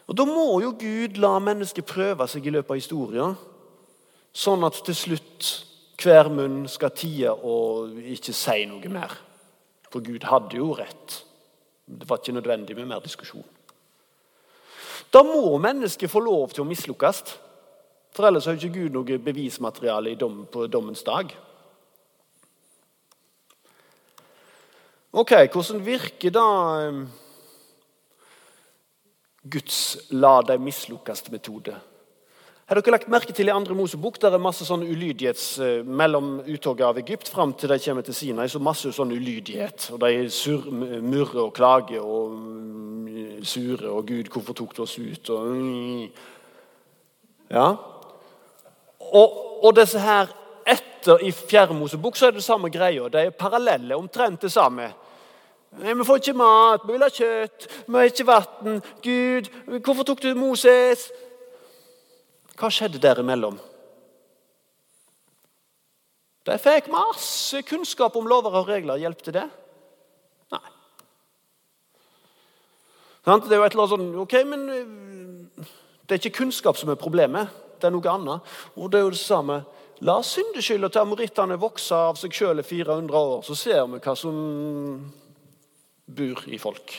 Og Da må jo Gud la mennesket prøve seg i løpet av historien, sånn at til slutt hver munn skal tie og ikke si noe mer. For Gud hadde jo rett. Det var ikke nødvendig med mer diskusjon. Da må mennesket få lov til å mislukkes. For ellers har ikke Gud noe bevismateriale dom, på dommens dag. Ok, Hvordan virker da Guds la deg mislukkes-metode. Har dere lagt merke til I andre Mosebok der er masse sånn ulydighets eh, mellom uttoget av Egypt fram til de kommer til Sinai. så masse sånn ulydighet. og De sur, murrer og klager og mm, sure. og 'Gud, hvorfor tok du oss ut?' Og, mm. ja. Og, og disse her etter i Fjerde Mosebok så er det samme greia. De er parallelle, omtrent det samme. Nei, Vi får ikke mat, vi vil ha kjøtt, vi har ikke vann. Gud, hvorfor tok du Moses? Hva skjedde derimellom? De fikk masse kunnskap om lover og regler. Hjelpte det? Nei. Det er jo et eller annet sånn Ok, men eh, det er ikke kunnskap som er problemet. Det er noe annet. Og det er jo det samme. La syndeskylda til amorittene vokse av seg sjøl i 400 år, så ser vi hva som bor i folk.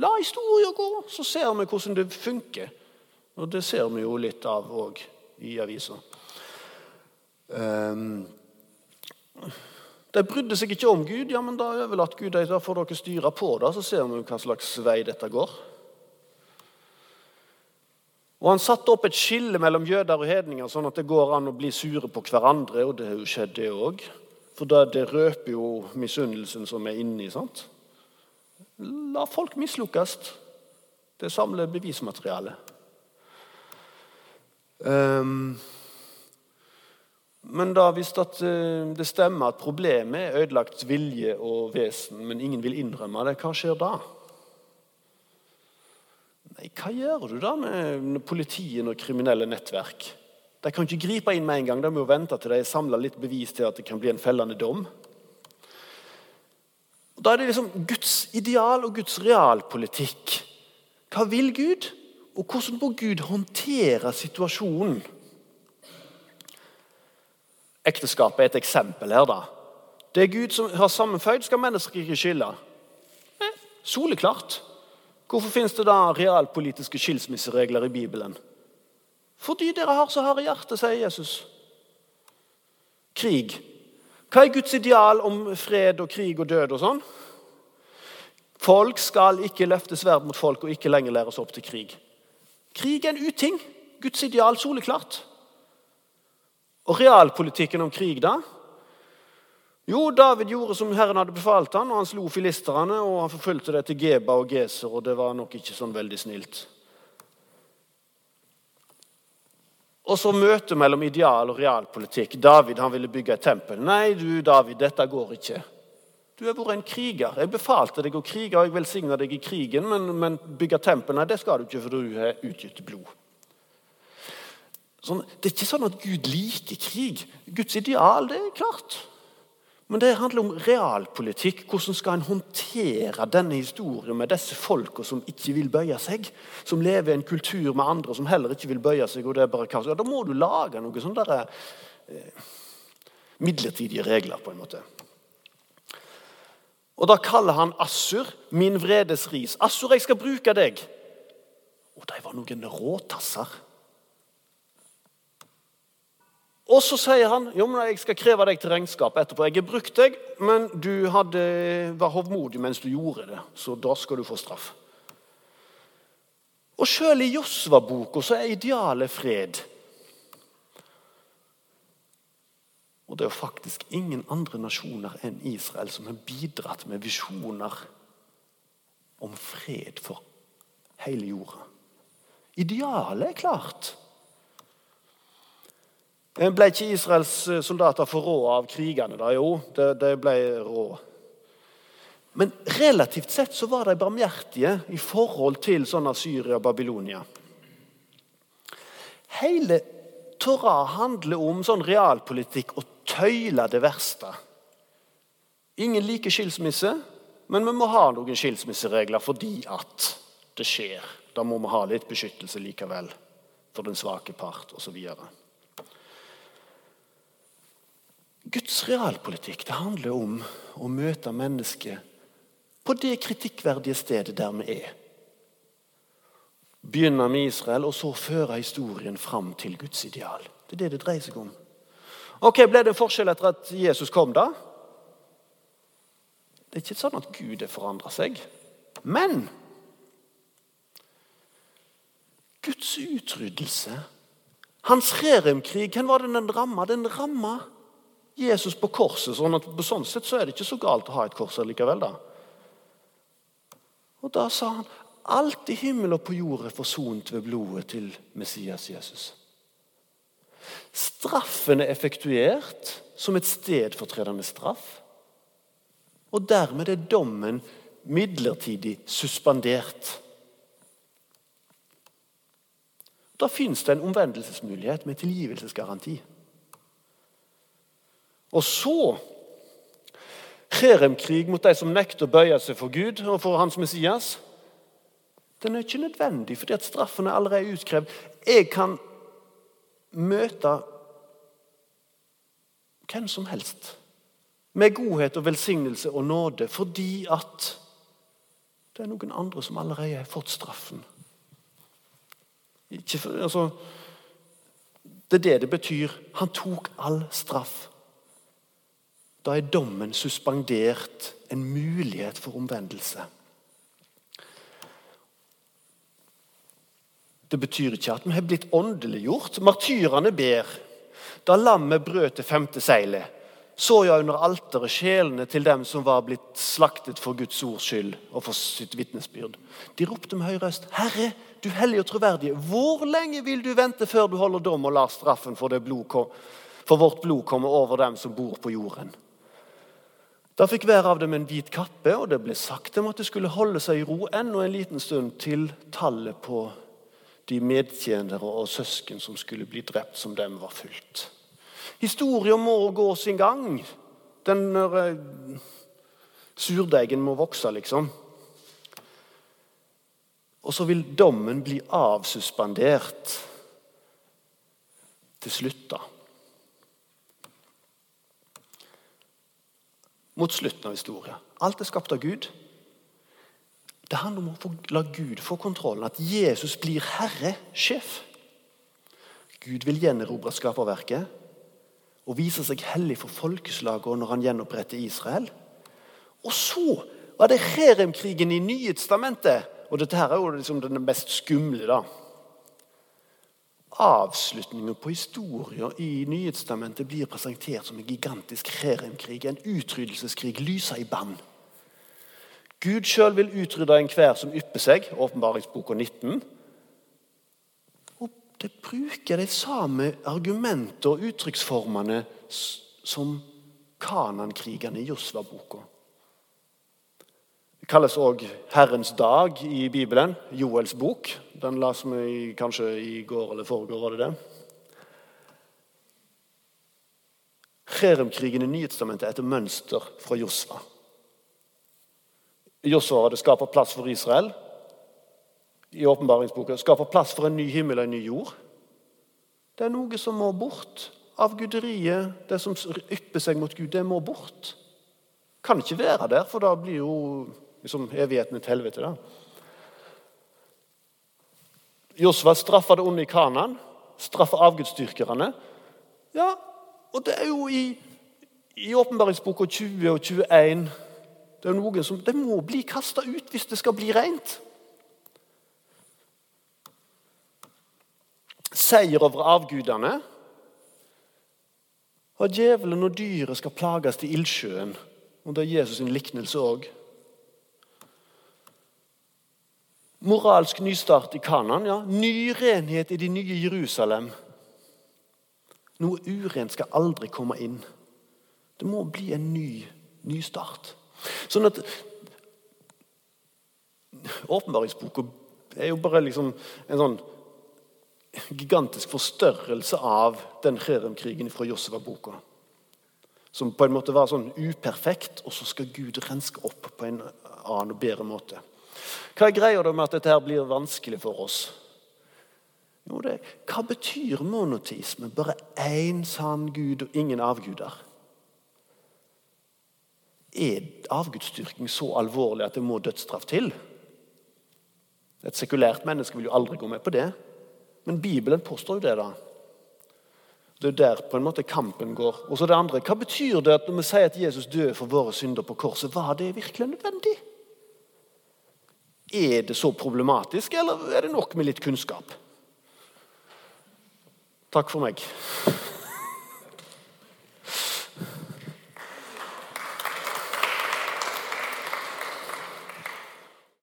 La historien gå, så ser vi hvordan det funker. Og det ser vi jo litt av òg i avisa. Um, de brydde seg ikke om Gud. Ja, men da overlatt Gud da får dere styre på det, så ser vi hva slags vei dette går. Og Han satte opp et skille mellom jøder og hedninger, sånn at det går an å bli sure på hverandre. Og det har jo skjedd, det òg. For det, det røper jo misunnelsen som er inni. sant? La folk mislukkes. Det samler bevismateriale. Um, men da hvis eh, det stemmer at problemet er ødelagt vilje og vesen, men ingen vil innrømme det, hva skjer da? Nei, Hva gjør du da med politiet og kriminelle nettverk? De kan ikke gripe inn med en gang. De må vente til de samler litt bevis til at det kan bli en fellende dom. Da er det liksom Guds ideal og Guds realpolitikk. Hva vil Gud, og hvordan må Gud håndtere situasjonen? Ekteskapet er et eksempel her. da. Det Gud som har sammenføyd, skal mennesker ikke skille. Eh, soleklart. Hvorfor finnes det da realpolitiske skilsmisseregler i Bibelen? Fordi dere har så harde hjerte, sier Jesus. Krig. Hva er Guds ideal om fred og krig og død og sånn? Folk skal ikke løfte sverd mot folk og ikke lenger læres opp til krig. Krig er en uting. Guds ideal soleklart. Og realpolitikken om krig, da? Jo, David gjorde som Herren hadde befalt han, og han slo filisterne, og han forfulgte det til Geba og Geser, og det var nok ikke sånn veldig snilt. Og så møtet mellom ideal og realpolitikk. David han ville bygge et tempel. Nei, du David, dette går ikke. Du har vært en kriger. Jeg befalte deg å krige, og jeg velsigna deg i krigen, men, men bygge tempel nei, det skal du ikke, for du har utgitt blod. Sånn, det er ikke sånn at Gud liker krig. Guds ideal, det er klart. Men det handler om realpolitikk. Hvordan skal en håndtere denne historien med disse folka som ikke vil bøye seg? Som lever i en kultur med andre som heller ikke vil bøye seg. og det er bare kaos. Ja, Da må du lage noen sånne der, eh, midlertidige regler, på en måte. Og Da kaller han Assur min vredes ris. Assur, jeg skal bruke deg. Og de var noen råtasser. Og så sier han jo, men jeg skal kreve deg til regnskap etterpå. Jeg har brukt deg, men du hadde, var hovmodig mens du gjorde det. Så da skal du få straff. Og sjøl i Josva-boka så er idealet fred. Og det er jo faktisk ingen andre nasjoner enn Israel som har bidratt med visjoner om fred for hele jorda. Idealet er klart. Ble ikke Israels eh, soldater for rå av krigene? da? Jo, det ble rå. Men relativt sett så var de barmhjertige i forhold til sånn Syria og Babylonia. Hele Torah handler om sånn realpolitikk og tøyle det verste. Ingen liker skilsmisse, men vi må ha noen skilsmisseregler fordi at det skjer. Da må vi ha litt beskyttelse likevel for den svake part osv. Guds realpolitikk det handler om å møte mennesket på det kritikkverdige stedet der vi er. Begynne med Israel, og så føre historien fram til Guds ideal. Det er det det dreier seg om. Ok, Ble det en forskjell etter at Jesus kom, da? Det er ikke sånn at Gud har forandra seg. Men Guds utryddelse, hans reremkrig, hvem var det den ramma? Den ramma Jesus på korset. sånn at På sånn sett så er det ikke så galt å ha et kors likevel. da. Og Da sa han alt i himmel og på jord er forsont ved blodet til Messias Jesus. Straffen er effektuert som et stedfortredende straff. Og dermed er dommen midlertidig suspendert. Da fins det en omvendelsesmulighet med tilgivelsesgaranti. Og så kjeremkrig mot de som nekter å bøye seg for Gud og for hans Messias. Den er ikke nødvendig, fordi at straffen er allerede utkrevd. Jeg kan møte hvem som helst med godhet og velsignelse og nåde fordi at Det er noen andre som allerede har fått straffen. Ikke, altså, det er det det betyr. Han tok all straff. Da er dommen suspendert, en mulighet for omvendelse. Det betyr ikke at vi har blitt åndeliggjort. Martyrene ber. Da lammet brøt det femte seilet, så jeg under alteret sjelene til dem som var blitt slaktet for Guds ords skyld og for sitt vitnesbyrd. De ropte med høy røst, Herre, du hellige og troverdige, hvor lenge vil du vente før du holder dom og lar straffen for, blod, for vårt blod komme over dem som bor på jorden? Da fikk hver av dem en hvit kappe, og det ble sagt dem at de skulle holde seg i ro ennå en liten stund til tallet på de medtjenere og søsken som skulle bli drept, som dem var fulgt. Historien må gå sin gang. Den uh, Surdeigen må vokse, liksom. Og så vil dommen bli avsuspendert til slutt, da. Mot slutten av historien. Alt er skapt av Gud. Det handler om å la Gud få kontrollen. At Jesus blir herre, sjef. Gud vil gjenerobre skaperverket og vise seg hellig for folkeslaget når han gjenoppretter Israel. Og så var det Herem-krigen i Nyhetstamentet. Og dette her er jo liksom den mest skumle. da. Avslutningen på historien i Nyhetstamentet blir presentert som en gigantisk Herem-krig. En utryddelseskrig lysa i bann. Gud sjøl vil utrydde enhver som ypper seg, åpenbaringsboka 19. Og det bruker de samme argumenter og uttrykksformene som Kanankrigene i Josva-boka. Det kalles òg Herrens dag i Bibelen, Joels bok. Den las vi kanskje i går eller foregår, var det det? Cherem-krigen i Nyhetstamentet etter mønster fra Josva. Josua hadde skaper plass for Israel. I åpenbaringsboka skaper plass for en ny himmel og en ny jord. Det er noe som må bort. Avguderiet, det som ypper seg mot Gud, det må bort. Kan ikke være der, for da blir jo liksom, evigheten et helvete. da. Josva straffa det onde i Kanan, straffa avgudsdyrkerne. Ja, og det er jo i, i åpenbaringsboka 20 og 21 det er noen som det må bli kasta ut hvis det skal bli rent. Seier over avgudene. Og djevelen og dyret skal plages til ildsjøen. Og det er Jesus' sin liknelse òg. Moralsk nystart i Kanan. ja. Ny renhet i de nye Jerusalem. Noe urent skal aldri komme inn. Det må bli en ny nystart. Sånn at Åpenbaringsboka er jo bare liksom en sånn gigantisk forstørrelse av den Cherem-krigen fra Josva-boka. Som på en måte var sånn uperfekt, og så skal Gud renske opp på en annen og bedre måte. Hva er greia med at dette her blir vanskelig for oss? Jo, det, Hva betyr monotisme? Bare én sann Gud og ingen avguder? Er avgudsdyrking så alvorlig at det må dødsstraff til? Et sekulært menneske vil jo aldri gå med på det. Men Bibelen påstår jo det. da. Det er der på en måte kampen går. Og så det andre, Hva betyr det at når vi sier at Jesus døde for våre synder på korset? Var det virkelig nødvendig? Er det så problematisk, eller er det nok med litt kunnskap? Takk for meg.